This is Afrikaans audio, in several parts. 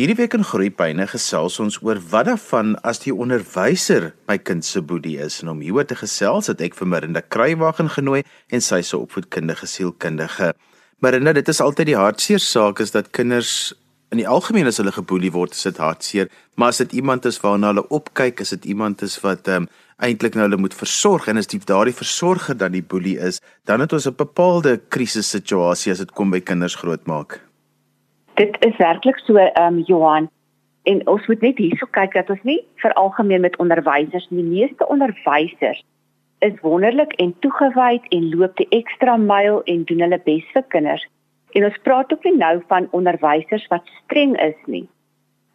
Hierdie week in Groepyne gesels ons oor wat daarvan as die onderwyser my kind se boelie is. En om hieroor te gesels het ek vir Marinda Kruiwagen genooi en sy se opvoedkundige sielkundige. Marinda, dit is altyd die hartseer saak is dat kinders in die algemeen as hulle geboelie word, is dit hartseer, maar as dit iemand is waarna hulle opkyk, is dit iemand is wat ehm um, eintlik nou hulle moet versorg en as die daardie versorger dan die boelie is, dan het ons 'n bepaalde krisissituasie as dit kom by kinders grootmaak dit is werklik so ehm um, Johan. En ons moet net hierso kyk dat ons nie vir algemeen met onderwysers die meeste onderwysers is wonderlik en toegewyd en loop die ekstra myl en doen hulle bes vir kinders. En ons praat ook nie nou van onderwysers wat streng is nie.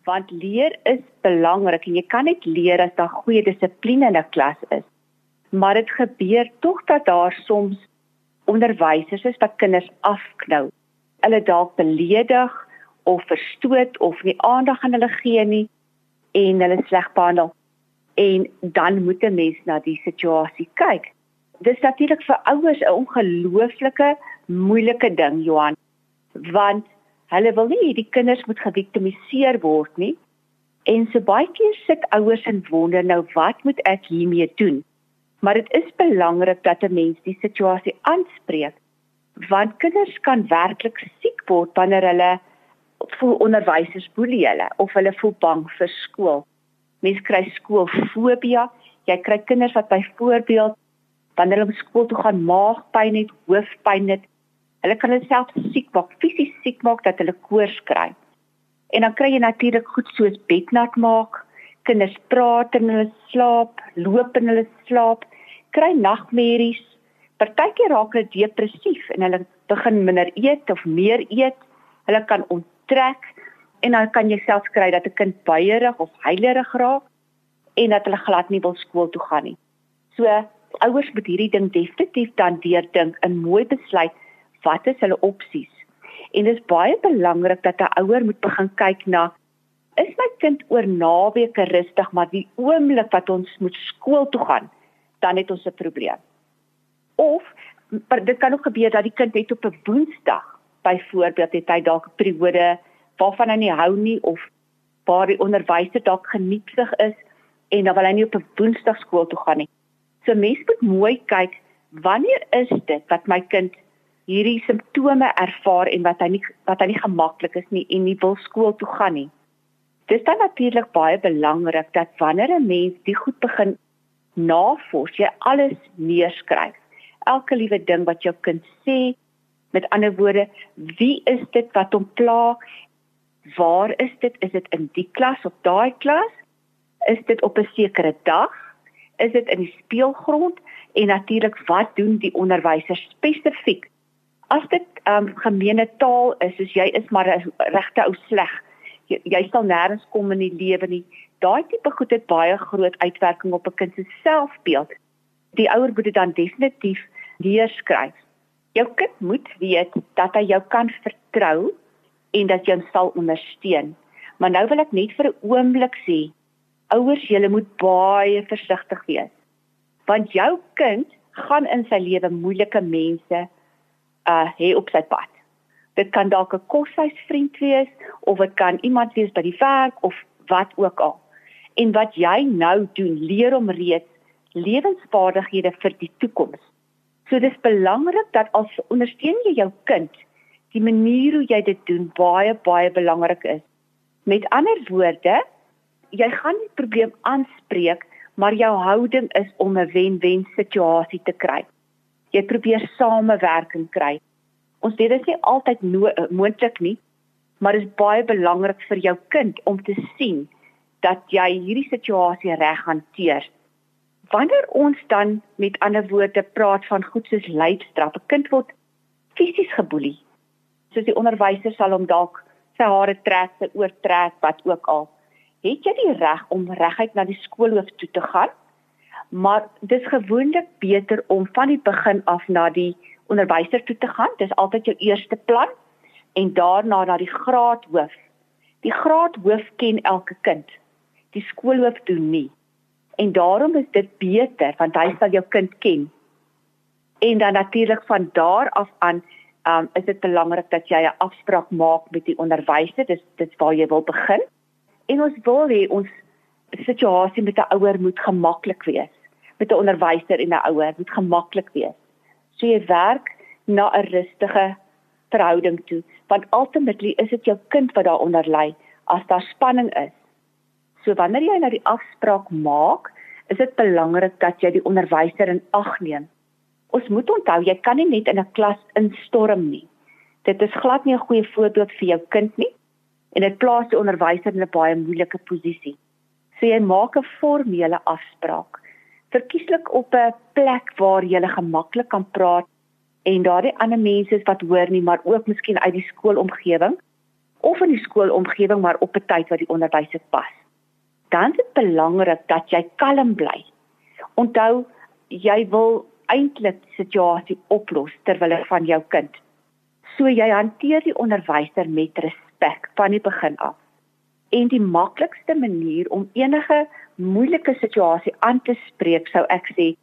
Want leer is belangrik en jy kan net leer as daar goeie dissipline in 'n klas is. Maar dit gebeur tog dat daar soms onderwysers is wat kinders afknou. Hulle dalk beledig of verstoot of nie aandag aan hulle gee nie en hulle sleg behandel en dan moet 'n mens na die situasie kyk. Dis natuurlik vir ouers 'n ongelooflike moeilike ding Johan want hulle wil nie die kinders moet geviktimiseer word nie. En so baie keer sit ouers en wonder nou wat moet ek hiermee doen? Maar dit is belangrik dat 'n mens die situasie aanspreek want kinders kan werklik siek word wanneer hulle voel onderwysers boelie hulle of hulle voel bang vir skool. Mense kry skoolfobia. Jy kry kinders wat byvoorbeeld wanneer hulle skool toe gaan maagpyn het, hoofpyn het. Hulle kan hulle self siek maak, fisies siek maak dat hulle koors kry. En dan kry jy natuurlik goed soos bednat maak, kinders praat in hulle slaap, loop in hulle slaap, kry nagmerries. Partykeer raak hulle depressief en hulle begin minder eet of meer eet. Hulle kan trek en dan kan jy selfs kry dat 'n kind baierig of huilerig raak en dat hulle glad nie wil skool toe gaan nie. So ouers moet hierdie ding definitief dan deurdink en mooi besluit wat is hulle opsies. En dit is baie belangrik dat 'n ouer moet begin kyk na is my kind oor naweke rustig maar die oomblik wat ons moet skool toe gaan, dan het ons 'n probleem. Of dit kan ook gebeur dat die kind net op 'n Woensdag byvoorbeeld het hy dalk 'n periode waarvan hy nie hou nie of waar die onderwyser dalk genietsig is en dan wil hy nie op 'n Woensdag skool toe gaan nie. So mens moet mooi kyk wanneer is dit wat my kind hierdie simptome ervaar en wat hy nie wat hy nie gemaklik is nie en nie wil skool toe gaan nie. Dit is dan natuurlik baie belangrik dat wanneer 'n mens die goed begin navors, jy alles neerskryf. Elke liewe ding wat jou kind sê, Met ander woorde, wie is dit wat hom pla? Waar is dit? Is dit in die klas of daai klas? Is dit op 'n sekere dag? Is dit in die speelgrond? En natuurlik, wat doen die onderwysers spesifiek? As dit um, gemeene taal is, soos jy is maar 'n regte ou sleg. Jy, jy sal nêrens kom in die lewe nie. Daai tipe goed het baie groot uitwerking op 'n kind se selfbeeld. Die ouer moet dit dan definitief neerskryf. Jou kind moet weet dat hy jou kan vertrou en dat jy hom sal ondersteun. Maar nou wil ek net vir 'n oomblik sê, ouers, julle moet baie versigtig wees. Want jou kind gaan in sy lewe moeilike mense uh hê op sy pad. Dit kan dalk 'n koshuisvriend wees of dit kan iemand wees by die werk of wat ook al. En wat jy nou doen, leer hom reeds lewensvaardighede vir die toekoms. So dis belangrik dat as ondersteun jy jou kind, die manier hoe jy dit doen baie baie belangrik is. Met ander woorde, jy gaan die probleem aanspreek, maar jou houding is om 'n wen-wen situasie te kry. Jy probeer samewerking kry. Ons weet dit is nie altyd no moontlik nie, maar dit is baie belangrik vir jou kind om te sien dat jy hierdie situasie reg hanteer wanneer ons dan met ander woorde praat van goed soos leidstraf, 'n kind word fisies geboelie. Soos die onderwyser sal hom dalk sy hare trek, sy oortrek, wat ook al. Het jy die reg om reguit na die skoolhoof toe te gaan? Maar dis gewoonlik beter om van die begin af na die onderwyser toe te gaan. Dis altyd jou eerste plan en daarna na die graadhoof. Die graadhoof ken elke kind. Die skoolhoof doen nie. En daarom is dit beter want hy sal jou kind ken. En dan natuurlik van daar af aan um, is dit belangrik dat jy 'n afspraak maak met die onderwyser. Dis dit waar jy wil begin. En ons wil hê ons situasie met 'n ouer moet gemaklik wees. Met 'n onderwyser en 'n ouer moet gemaklik wees. So jy werk na 'n rustige verhouding toe, want ultimately is dit jou kind wat daaronder ly as daar spanning is. So wanneer jy nou die afspraak maak, is dit belangrik dat jy die onderwyser in ag neem. Ons moet onthou jy kan nie net in 'n klas instorm nie. Dit is glad nie 'n goeie voorbeeld vir jou kind nie en dit plaas die onderwyser in 'n baie moeilike posisie. So jy maak 'n formele afspraak. Verkieslik op 'n plek waar jy gemaklik kan praat en daardie ander mense wat hoor nie, maar ook miskien uit die skoolomgewing of in die skoolomgewing maar op 'n tyd wat die onderwyser pas dan is dit belangrik dat jy kalm bly. Onthou, jy wil eintlik die situasie oplos ter wille van jou kind. So jy hanteer die onderwyser met respek van die begin af. En die maklikste manier om enige moeilike situasie aan te spreek, sou ek sê,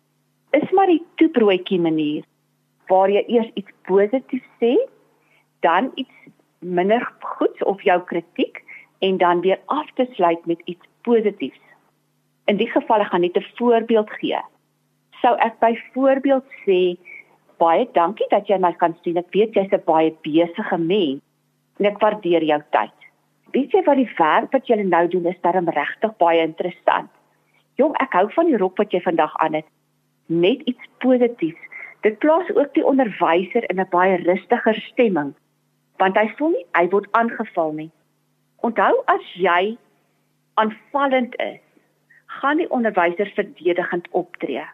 is maar die toebroodjie manier waar jy eers iets positiefs sê, dan iets minder goeds of jou kritiek en dan weer af te sluit met iets positiefs. In die geval gaan net 'n voorbeeld gee. Sou ek byvoorbeeld sê baie dankie dat jy my kan sien. Ek weet jy's 'n baie besige mens en ek waardeer jou tyd. Weet jy wat die werk wat jy nou doen is darem regtig baie interessant. Jong, ek hou van die rok wat jy vandag aan het. Net iets positiefs. Dit plaas ook die onderwyser in 'n baie rustiger stemming want hy voel nie hy word aangeval nie. Onthou as jy aanvallend is, gaan die onderwyser verdedigend optree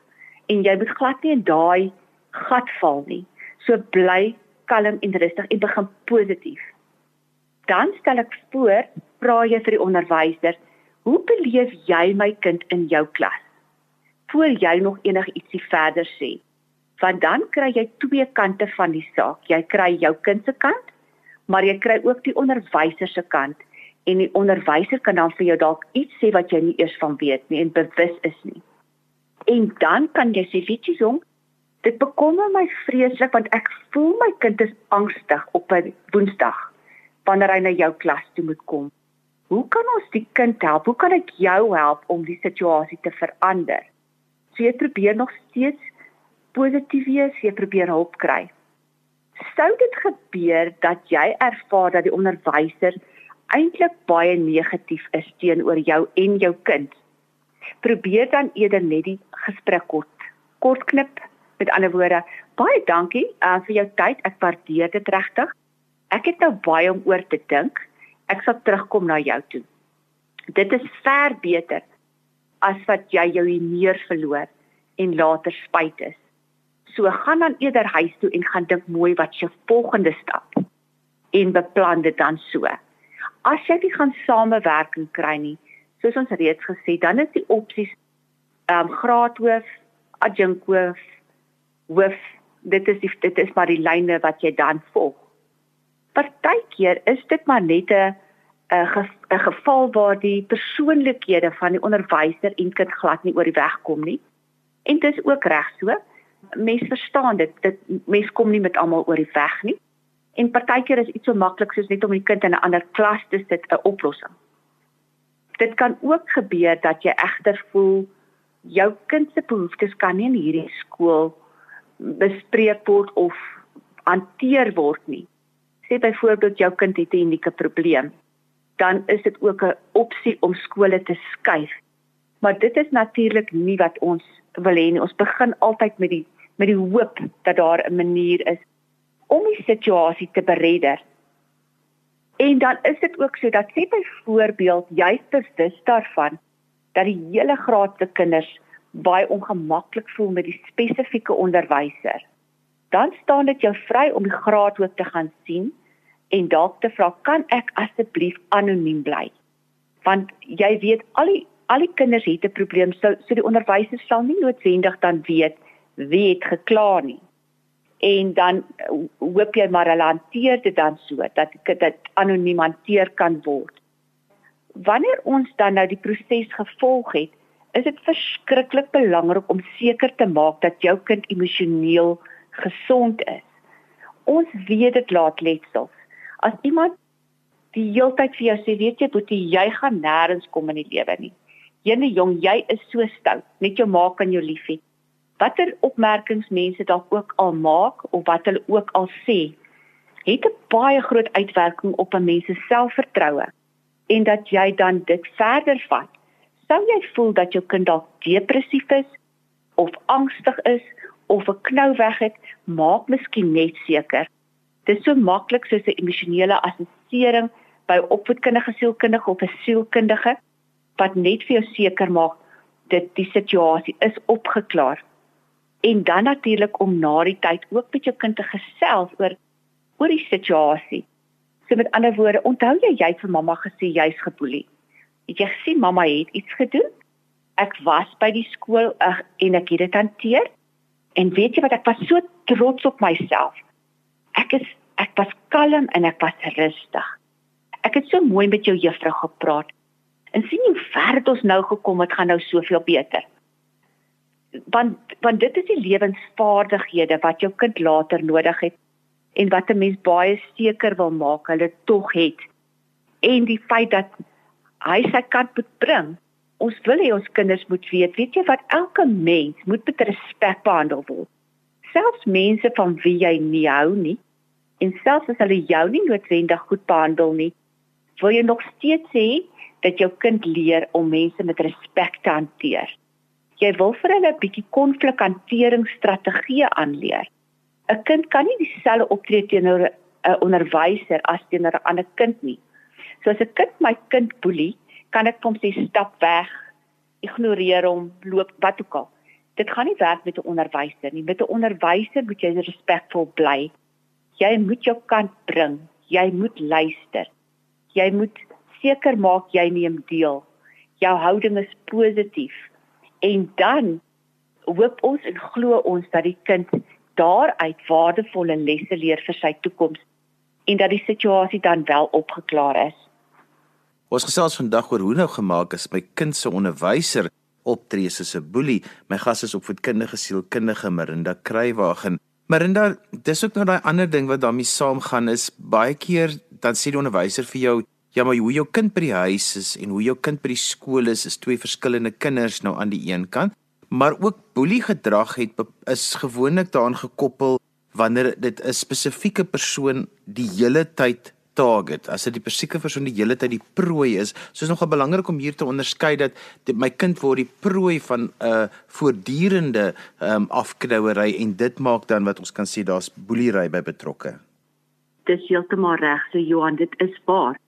en jy moet glad nie in daai gat val nie. So bly kalm en rustig en begin positief. Dan stel ek voor, vra jy vir die onderwyser, hoe beleef jy my kind in jou klas? Voor jy nog enigietsie verder sê. Want dan kry jy twee kante van die saak. Jy kry jou kind se kant, maar jy kry ook die onderwyser se kant en die onderwyser kan dan vir jou dalk iets sê wat jy nie eers van weet nie en bewus is nie. En dan kan jy sê, weet jy jong, dit bekommer my vreeslik want ek voel my kind is angstig op 'n Woensdag wanneer hy na jou klas toe moet kom. Hoe kan ons die kind help? Hoe kan ek jou help om die situasie te verander? So jy probeer nog steeds positief wees, jy probeer hulp kry. Sou dit gebeur dat jy ervaar dat die onderwyser eintlik baie negatief is teenoor jou en jou kind. Probeer dan eerder net die gesprek kort kort knip. Met ander woorde, baie dankie uh, vir jou tyd. Ek waardeer dit regtig. Ek het nou baie om oor te dink. Ek sal terugkom na jou toe. Dit is ver beter as wat jy jou humeur verloor en later spyt is. So gaan dan eerder huis toe en gaan dink mooi wat jou volgende stap en beplan dit dan so as jy nie gaan samewerking kry nie, soos ons reeds gesê, dan is die opsies ehm um, graadhoof, adjunkhoof, hoof, dit is die, dit is maar die lyne wat jy dan volg. Partykeer is dit maar net 'n 'n geval waar die persoonlikhede van die onderwyser en kind glad nie oor die weg kom nie. En dit is ook reg so. Mens verstaan dit, dit mens kom nie met almal oor die weg nie. En partykeer is iets so maklik soos net om die kind in 'n ander klas te sit 'n oplossing. Dit kan ook gebeur dat jy egter voel jou kind se behoeftes kan nie in hierdie skool bespreek word of hanteer word nie. Sê byvoorbeeld jou kind het 'n unieke probleem, dan is dit ook 'n opsie om skole te skuif. Maar dit is natuurlik nie wat ons wil hê nie. Ons begin altyd met die met die hoop dat daar 'n manier is om die situasie te beredder. En dan is dit ook so dat sê byvoorbeeld jy bewus daarvan dat die hele graad se kinders baie ongemaklik voel met die spesifieke onderwyser. Dan staan dit jou vry om die graad ook te gaan sien en dalk te vra kan ek asseblief anoniem bly? Want jy weet al die al die kinders het 'n probleem so so die onderwyser sal nie noodwendig dan weet wie het gekla nie en dan uh, hoop jy maar hulle hanteer dit dan so dat dit anoniem hanteer kan word. Wanneer ons dan nou die proses gevolg het, is dit verskriklik belangrik om seker te maak dat jou kind emosioneel gesond is. Ons weet dit laat letsels. As iemand die heeltyd vir jou sê, weet jy, boetie, jy gaan nêrens kom in die lewe nie. Jene jong, jy is so stout, net jou ma kan jou lief hê. Watter opmerkings mense dalk ook al maak of wat hulle ook al sê, het 'n baie groot uitwerking op 'n mens se selfvertroue en dat jy dan dit verder vat. Sou jy voel dat jou kind dalk depressief is of angstig is of 'n knou weg het, maak miskien net seker. Dit is so maklik soos 'n emosionele assessering by opvoedkundige sielkundige of 'n sielkundige wat net vir jou seker maak dat die situasie is opgeklaar. En dan natuurlik om na die tyd ook met jou kind te gesels oor oor die situasie. So met ander woorde, onthou jy jy het vir mamma gesê jy's geboelie. Het jy gesien mamma het iets gedoen? Ek was by die skool uh, en ek het dit hanteer. En weet jy wat ek was so trots op myself. Ek is ek was kalm en ek was rustig. Ek het so mooi met jou juffrou gepraat. En sien hoe ver het ons nou gekom, dit gaan nou soveel beter. Want want dit is die lewensvaardighede wat jou kind later nodig het en wat 'n mens baie seker wil maak hulle tog het. En die feit dat hy sy kant moet bring. Ons wil hê ons kinders moet weet, weet jy wat elke mens moet met respek behandel word. Selfs mense van wie jy nie hou nie en selfs as hulle jou nie noodwendig goed behandel nie, wil jy nog steeds hê dat jou kind leer om mense met respek te hanteer. Jy wil vir hulle 'n bietjie konflikhanteringsstrategieë aanleer. 'n Kind kan nie dieselfde optree teenoor 'n onderwyser as teenoor 'n ander kind nie. So as 'n kind my kind boelie, kan ek hom sê stap weg, ignoreer hom, loop wat ook al. Dit gaan nie werk met 'n onderwyser nie. Met 'n onderwyser moet jy respekvol bly. Jy moet jou kant bring. Jy moet luister. Jy moet seker maak jy neem deel. Jou houding is positief. En dan hoop ons en glo ons dat die kind daaruit waardevolle lesse leer vir sy toekoms en dat die situasie dan wel opgeklaar is. Ons gesels vandag oor hoe nou gemaak is my kind se onderwyser optree soos 'n boelie. My gas is opvoedkundige sielkundige Marinda Kruiwagen. Marinda, dis ook nou daai ander ding wat daarmee saamgaan is baie keer dan sê die onderwyser vir jou Ja maar hoe jou kind by die huis is en hoe jou kind by die skool is is twee verskillende kinders nou aan die een kant. Maar ook boelie gedrag het is gewoonlik daaraan gekoppel wanneer dit 'n spesifieke persoon die hele tyd target. As dit die spesifieke persoon die hele tyd die prooi is so is nogal belangrik om hier te onderskei dat dit, my kind word die prooi van 'n uh, voortdurende um, afknouery en dit maak dan wat ons kan sê daar's boeliery by betrokke. Dis heeltemal reg. So Johan dit is waar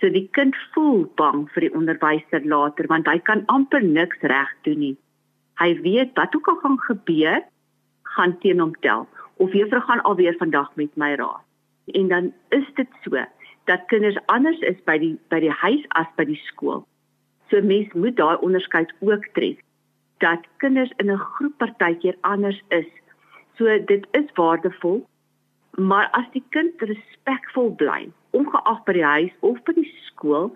so die kind voel bang vir die onderwyser later want hy kan amper niks reg doen nie Hy weet wat ook al gaan gebeur, gaan teen hom tel of juffrou gaan alweer vandag met my raad. En dan is dit so dat kinders anders is by die by die huis as by die skool. So mens moet daai onderskeid ook tref dat kinders in 'n groep partykeer anders is. So dit is waardevol. Maar as die kind respekvol bly, ongeag by die huis of by die skool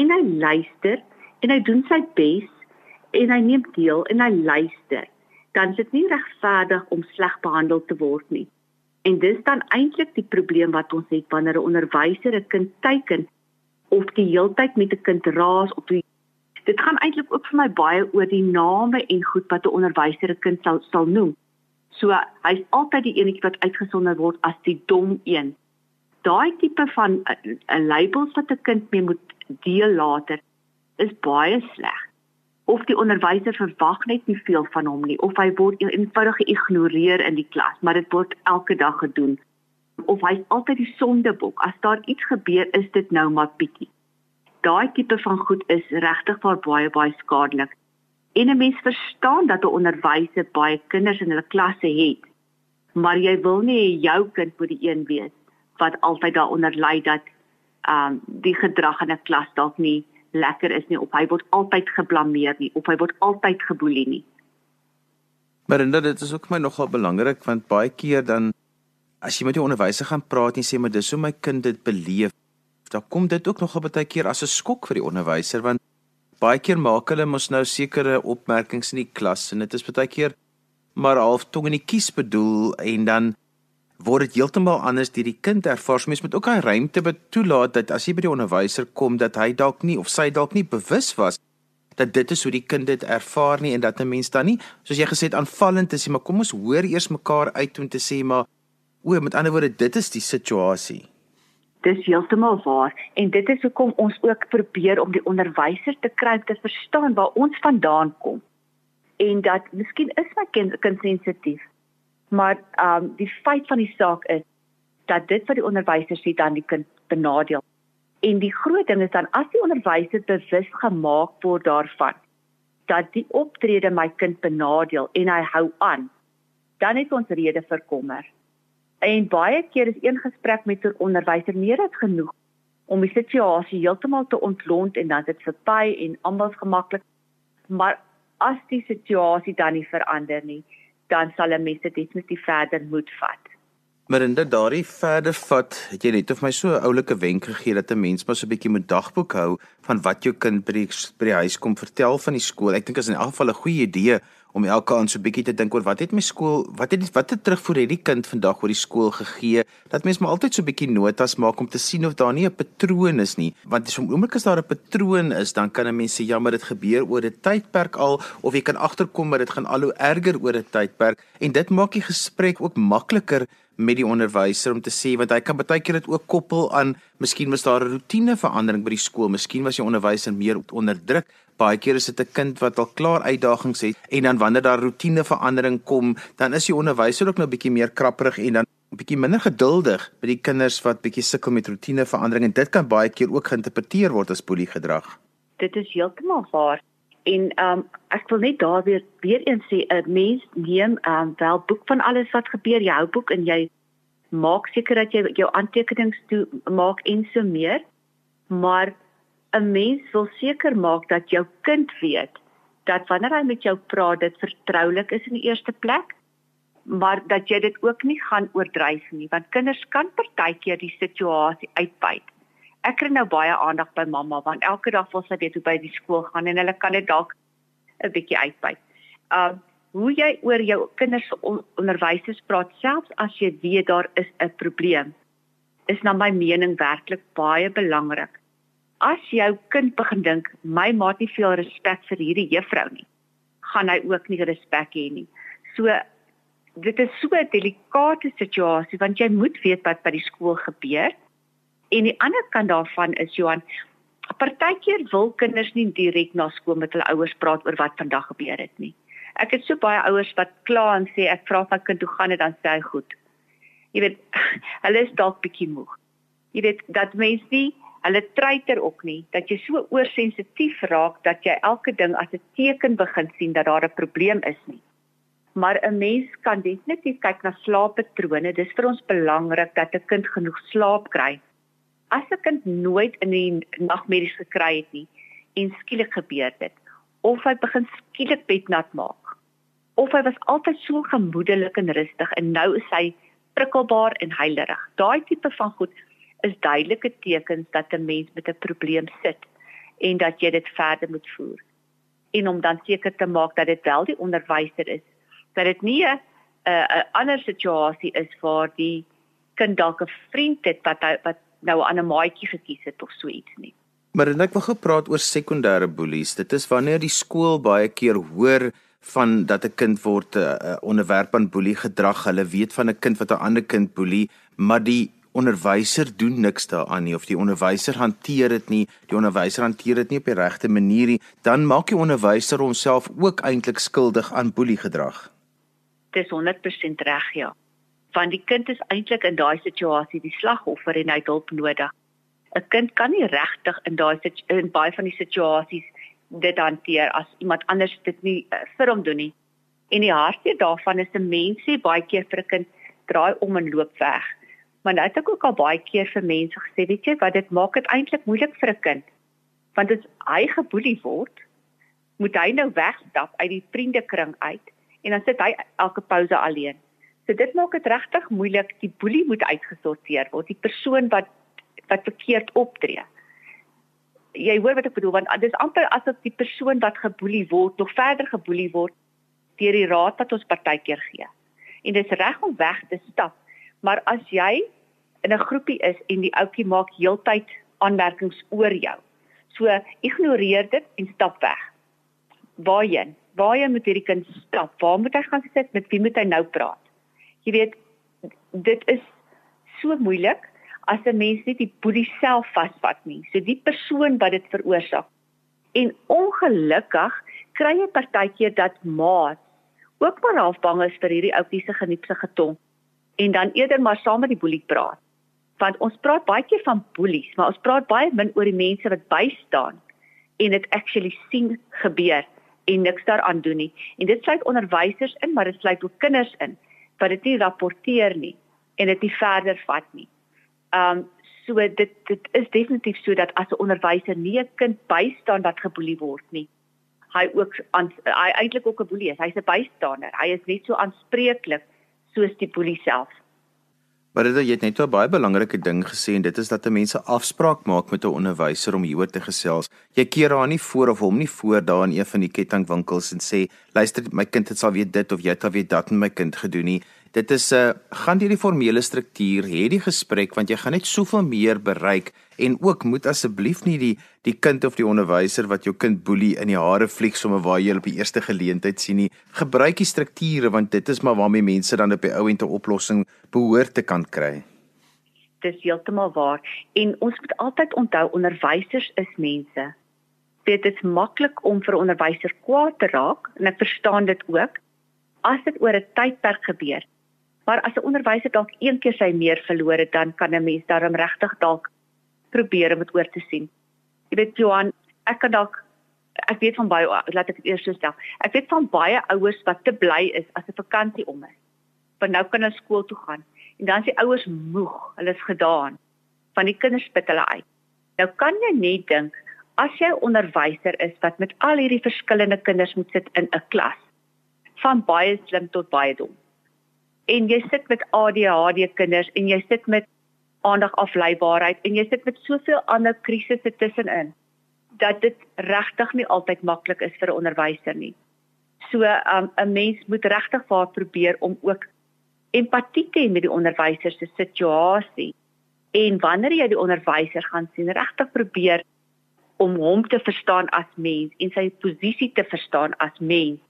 en hy luister en hy doen sy bes en hy neem deel en hy luister, dan is dit nie regverdig om sleg behandel te word nie. En dis dan eintlik die probleem wat ons het wanneer 'n onderwyser 'n kind teiken of die heeltyd met 'n kind raas op die Dit gaan eintlik ook vir my baie oor die name en goed wat 'n onderwyser 'n kind sal sal noem. So hy's altyd die enetjie wat uitgesonder word as die dom een. Daai tipe van 'n uh, uh, labels wat 'n kind mee moet deel later is baie sleg. Of die onderwyser verwag net nie veel van hom nie of hy word eenvoudig geïgnoreer in die klas maar dit word elke dag gedoen. Of hy's altyd die sondebok. As daar iets gebeur is dit nou maar bietjie. Daai tipe van goed is regtig baie baie skadelik en 'n mens verstaan dat 'n onderwyser baie kinders in hulle klasse het maar jy wil nie jou kind moet die een wees wat altyd daaronder ly dat ehm um, die gedrag in 'n klas dalk nie lekker is nie of hy word altyd geblameer nie of hy word altyd geboelie nie. Maar inderdaad dit is ook my nogal belangrik want baie keer dan as jy met jou onderwyser gaan praat en sê maar dis hoe my kind dit beleef, dan kom dit ook nogal baie keer as 'n skok vir die onderwyser want baie keer maak hulle mos nou sekere opmerkings in die klas en dit is baie keer maar half tong in die kies bedoel en dan word dit heeltemal anders deur die kind ervaar. So mens moet ook 'n ruimte toelaat dat as jy by die onderwyser kom dat hy dalk nie of sy dalk nie bewus was dat dit is hoe die kind dit ervaar nie en dat 'n mens dan nie soos jy gesê het aanvallend is, maar kom ons hoor eers mekaar uit om te sê maar o, met ander woorde dit is die situasie. Dis heeltemal waar en dit is hoekom ons ook probeer om die onderwyser te kry te verstaan waar ons vandaan kom. En dat miskien is my kind kind sensitief. Maar ehm um, die feit van die saak is dat dit wat die onderwyser sê dan die kind benadeel. En die groot ding is dan as die onderwyser bewus gemaak word daarvan dat die optrede my kind benadeel en hy hou aan, dan het ons rede vir kommer. En baie keer is een gesprek met 'n onderwyser meer as genoeg om die situasie heeltemal te ontlont en dan dit verby en almal gemaklik. Maar as die situasie dan nie verander nie, dan sal 'n mens dit definitief verder moet vat. Maar inderdaad daardie verder vat, het jy net of my so 'n oulike wenk gegee dat 'n mens maar so 'n bietjie moet dagboek hou van wat jou kind by die by die huis kom vertel van die skool. Ek dink is in elk geval 'n goeie idee om elke aand so bietjie te dink oor wat het my skool, wat het wat het terugvoer het die kind vandag oor die skool gegee? Dat mens maar altyd so bietjie notas maak om te sien of daar nie 'n patroon is nie. Want as oomblik as daar 'n patroon is, dan kan 'n mens sê ja, maar dit gebeur oor 'n tydperk al of jy kan agterkom dat dit gaan al hoe erger oor 'n tydperk en dit maak die gesprek ook makliker met die onderwyser om te sê want hy kan baie keer dit ook koppel aan miskien was daar 'n roetineverandering by die skool, miskien was die onderwyser meer onder druk Baie keer is dit 'n kind wat al klaar uitdagings het en dan wanneer daar roetineverandering kom, dan is die onderwyser ook nou bietjie meer krapperig en dan bietjie minder geduldig by die kinders wat bietjie sukkel met roetineverandering en dit kan baie keer ook geïnterpreteer word as boelie gedrag. Dit is heeltemal waar. En ehm um, ek wil net daar weer weer eens sê 'n mens neem ehm um, wel boek van alles wat gebeur, jy hou boek en jy maak seker dat jy jou aantekenings toe maak en so meer. Maar 'n mens wil seker maak dat jou kind weet dat wanneer hy met jou praat dit vertroulik is in die eerste plek maar dat jy dit ook nie gaan oordryf nie want kinders kan partykeer die situasie uitbuit. Ek kry nou baie aandag by mamma want elke dag wil sy weet hoe by die skool gaan en hulle kan dit dalk 'n bietjie uitbuit. Um hoe jy oor jou kinders se onderwysers praat selfs as jy weet daar is 'n probleem is na my mening werklik baie belangrik as jou kind begin dink my maat nie veel respek vir hierdie juffrou nie, gaan hy ook nie respek hê nie. So dit is so 'n delikate situasie want jy moet weet wat by die skool gebeur. En die ander kant daarvan is Johan, partykeer wil kinders nie direk na skool met hulle ouers praat oor wat vandag gebeur het nie. Ek het so baie ouers wat kla en sê ek vra my kind hoe gaan dit dan sê hy goed. Jy weet, hulle is dalk bietjie moeg. Jy weet dat mense nie hulle treiter ook nie dat jy so oorsensitief raak dat jy elke ding as 'n teken begin sien dat daar 'n probleem is nie. Maar 'n mens kan definitief kyk na slaappatrone. Dis vir ons belangrik dat 'n kind genoeg slaap kry. As 'n kind nooit in die nagmerries gekry het nie en skielik gebeur dit of hy begin skielik bednat maak of hy was altyd so gemoedelik en rustig en nou is hy prikkelbaar en heilerig. Daai tipe van goed is duidelike tekens dat 'n mens met 'n probleem sit en dat jy dit verder moet voer. En om dan seker te maak dat dit wel die onderwyser is, dat dit nie 'n 'n ander situasie is waar die kind dalk 'n vriend het wat hy, wat nou 'n ander maatjie gekies het of so iets nie. Maar en ek wil gepraat oor sekondêre boelies. Dit is wanneer die skool baie keer hoor van dat 'n kind word uh, onderwerp aan boelie gedrag. Hulle weet van 'n kind wat 'n ander kind boelie, maar die onderwyser doen niks daaraan nie of die onderwyser hanteer dit nie, die onderwyser hanteer dit nie op die regte manier nie, dan maak die onderwyser homself ook eintlik skuldig aan boeliegedrag. Dis 100% reg, ja. Want die kind is eintlik in daai situasie die slagoffer en hy het hulp nodig. 'n Kind kan nie regtig in daai in baie van die situasies dit hanteer as iemand anders dit nie uh, vir hom doen nie. En die hartseer daarvan is 'n mens sê baie keer vir 'n kind draai om en loop weg. Maar nou het ek ook al baie keer vir mense gesê, weet jy, wat dit maak dit eintlik moeilik vir 'n kind. Want as hy geboelie word, moet hy nou wegstap uit die vriendekring uit en dan sit hy elke pouse alleen. So dit maak dit regtig moeilik. Die boelie moet uitgesorteer word, die persoon wat wat verkeerd optree. Jy hoor wat ek bedoel want dis amper asof die persoon wat geboelie word nog verder geboelie word deur die raad wat ons partykeer gee. En dis reg om weg te stap Maar as jy in 'n groepie is en die ouetjie maak heeltyd aanmerkings oor jou. So ignoreer dit en stap weg. Waarheen? Waarheen moet hierdie kind stap? Waar moet hy gaan sit? Met wie moet hy nou praat? Jy weet, dit is so moeilik as 'n mens net die boelie self vasvat nie. So die persoon wat dit veroorsaak. En ongelukkig kry jy partykeer dat maat ook maar half bang is vir hierdie ouetjie se geniepse getong en dan eerder maar saam met die boelie praat. Want ons praat baie keer van boelies, maar ons praat baie min oor die mense wat bystaan en dit actually sien gebeur en niks daaraan doen nie. En dit sluit onderwysers in, maar dit sluit ook kinders in wat dit nie rapporteer nie en dit nie verder vat nie. Um so dit dit is definitief so dat as 'n onderwyser nie 'n kind bystaan wat geboelie word nie, hy ook aan hy eintlik ook 'n boelie is. Hy's 'n bystander. Hy is net so aanspreeklik soos die boelie self. Maar dit jy het net 'n baie belangrike ding gesê en dit is dat 'n mens 'n afspraak maak met 'n onderwyser om hieroor te gesels. Jy keer haar nie voor of hom nie voor daar in een van die kettingwinkels en sê, "Luister, my kind het sal weet dit of jy het al weet dat met my kind gedoen nie." Dit is 'n uh, gaan deur die formele struktuur, hê die gesprek want jy gaan net soveel meer bereik en ook moet asseblief nie die die kind of die onderwyser wat jou kind boelie in die hare vlieg sommer waar jy op die eerste geleentheid sien nie. Gebruik die strukture want dit is maar waarmee mense dan op die ou end 'n oplossing behoort te kan kry. Dis heeltemal waar en ons moet altyd onthou onderwysers is mense. Dit is maklik om vir 'n onderwyser kwaad te raak en ek verstaan dit ook as dit oor 'n tydperk gebeur. Maar as 'n onderwyser dalk een keer sy meer verloor het, dan kan 'n mens daarom regtig dalk probeer om dit oor te sien. Jy weet Johan, ek kan dalk ek weet van baie laat ek dit eers so stel. Ek weet van baie ouers wat te bly is as 'n vakansie om is. Want nou kan hulle skool toe gaan en dan is die ouers moeg, hulle is gedaan van die kinders spit hulle uit. Nou kan jy net dink as jy 'n onderwyser is wat met al hierdie verskillende kinders moet sit in 'n klas van baie slim tot baie dom en jy sit met ADHD kinders en jy sit met aandagafleibaarheid en jy sit met soveel ander krisisse tussenin dat dit regtig nie altyd maklik is vir 'n onderwyser nie. So um, 'n um, mens moet regtig vaar probeer om ook empatie te hê met die onderwyser se situasie en wanneer jy die onderwyser gaan sien regtig probeer om hom te verstaan as mens en sy posisie te verstaan as mens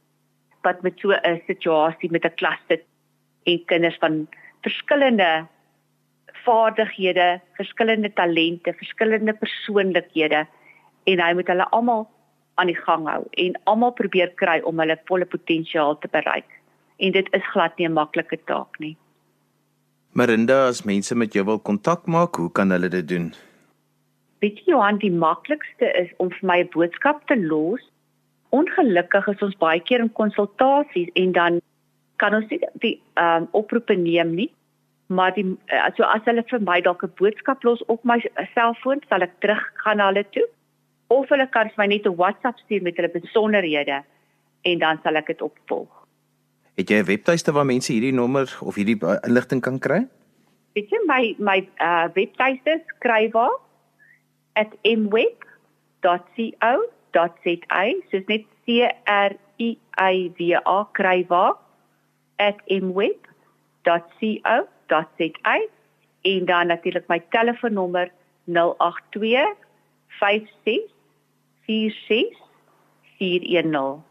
wat met so 'n situasie met 'n klas sit en kinders van verskillende vaardighede, verskillende talente, verskillende persoonlikhede en hy moet hulle almal aan die gang hou en almal probeer kry om hulle volle potensiaal te bereik. En dit is glad nie 'n maklike taak nie. Marinda, as mense met jou wil kontak maak, hoe kan hulle dit doen? Weet jy, Johan, die maklikste is om vir my 'n boodskap te los. Ongelukkig is ons baie keer in konsultasies en dan kan ons nie die ehm um, oproepe neem nie maar die uh, so as hulle vir my dalk 'n boodskap los op my selfoon sal ek teruggaan na hulle toe of hulle kan vir my net 'n WhatsApp stuur met hulle besonderhede en dan sal ek dit opvolg. Het jy 'n webtuiste waar mense hierdie nommer of hierdie uh, inligting kan kry? Weet jy my my uh, webtuiste skryf at mweb.co.za soos net C R I I V A krywa mweb.co.za en dan natuurlik my telefoonnommer 082 56 46 410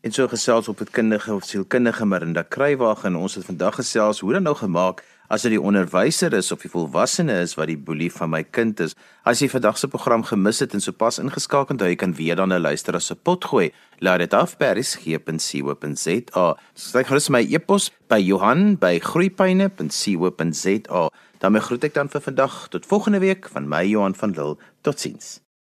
En so gesels op met kundige of sielkundige Marinda Kruiwagen. En ons het vandag gesels hoe dan nou gemaak as dit die onderwyser is of die volwassene is wat die boelie van my kind is. As jy vandag se program gemis het en sopas ingeskakel het, jy kan weer dan luister as 'n pot gooi. Laat dit af by resgep.co.za. Skryf gerus my e-pos by Johan@groeipyne.co.za. Dan groet ek dan vir vandag tot volgende week van my Johan van Lille. Totsiens.